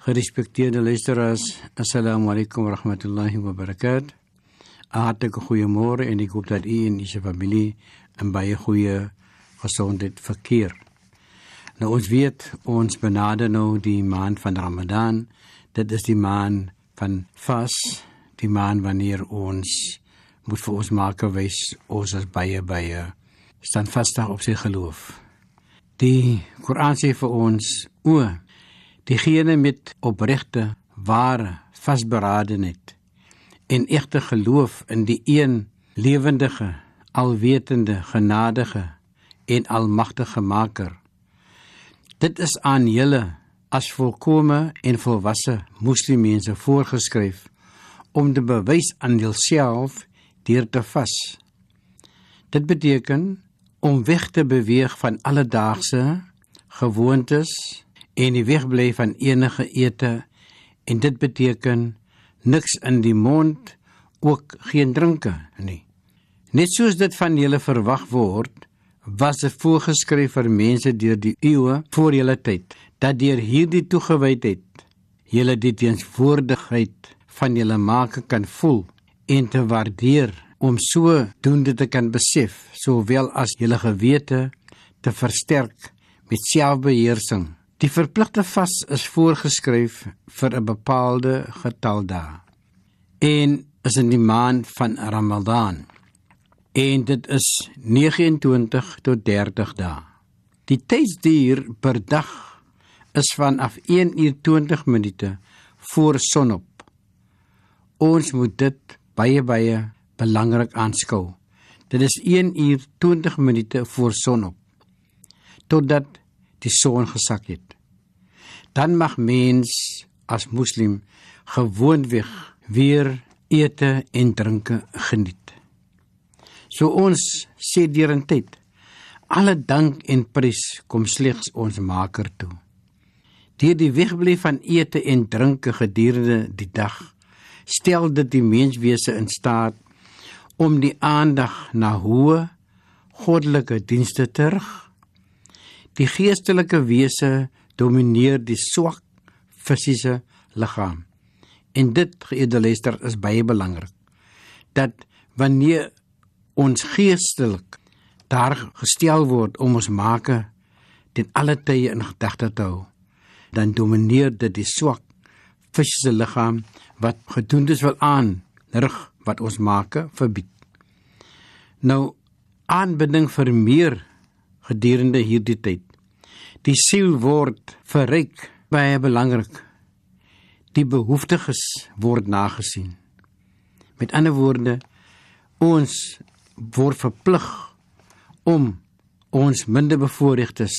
Gerespekteerde luisteraars, assalamu alaykum wa rahmatullahi wa barakatuh. 'n Hartlike goeiemôre en ek hoop dat u en u se familie in baie goeie gesondheid verkeer. Nou ons weet ons benader nou die maand van Ramadan. Dit is die maand van vas, die maand wanneer ons moet vir ons maak wys ons is baie baie standvastig op sy geloof. Die Koran sê vir ons o diegene met opregte ware vasberadenheid en egte geloof in die een lewendige alwetende genadige en almagtige maker. Dit is aan julle as volkomme en volwasse moslimmense voorgeskryf om te bewys aan jouself deur te vas. Dit beteken om weg te beweeg van alledaagse gewoontes en die wegbly van enige ete en dit beteken niks in die mond ook geen drinke nie. Net soos dit van julle verwag word was dit voorgeskryf vir mense deur die eeue voor julle tyd dat deur hierdie toegewydheid julle die teenswoordigheid van julle maak kan voel en te waardeer om so doende te kan besef sowel as julle gewete te versterk met selfbeheersing Die verpligte vas is voorgeskryf vir 'n bepaalde getal dae en is in die maand van Ramadan. En dit is 29 tot 30 dae. Die tydsduur per dag is vanaf 1 uur 20 minute voor sonop. Ons moet dit baie baie belangrik aanskou. Dit is 1 uur 20 minute voor sonop totdat die son gesak het. Dan mag mens as moslim gewoonweg weer ete en drinke geniet. So ons sê deurentyd alle dank en prys kom slegs ons Maker toe. Deur die wegbly van ete en drinke gedurende die dag stel dit die menswese in staat om die aandag na hoë goddelike dienste te rig Die geestelike wese domineer die swak fisiese liggaam. En dit geëdeluister is baie belangrik dat wanneer ons geestelik daar gestel word om ons make ten alle tye in gedagte te hou, dan domineer dit die swak fisiese liggaam wat gedoendes wil aan rig wat ons make verbied. Nou aanbinding vir meer gedurende hierdie tyd. Die siel word verryk, baie belangrik. Die behoeftiges word nagesien. Met ander woorde, ons word verplig om ons minderbevoorregtes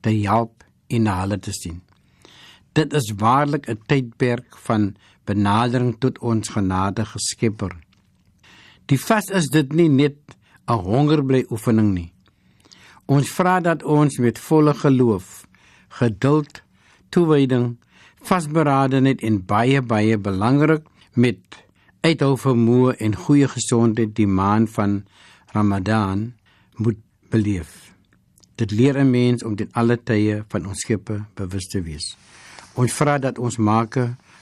te help en na hulle te sien. Dit is waarlik 'n tydperk van benadering tot ons genadige Skepper. Die vas is dit nie net 'n hongerbly oefening nie. Ons vra dat ons met volle geloof, geduld, toewyding, vasberadenheid en baie baie belangrik met uithou vermoë en goeie gesondheid die maand van Ramadan moet beleef. Dit leer 'n mens om ten alle tye van ons Skepper bewus te wees. Ons vra dat ons maak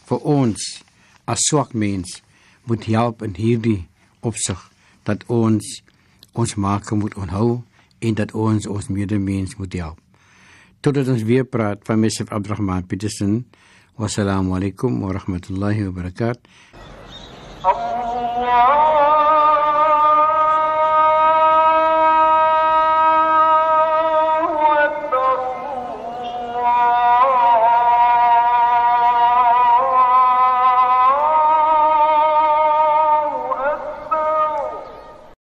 vir ons as swak mens moet help in hierdie opsig dat ons ons maak moet onthou en dat ons ons medemens moet help. Totdat ons weer praat van Mesif Abdurrahman Petersen. Wassalamu alaykum wa rahmatullahi wa barakatuh. Allah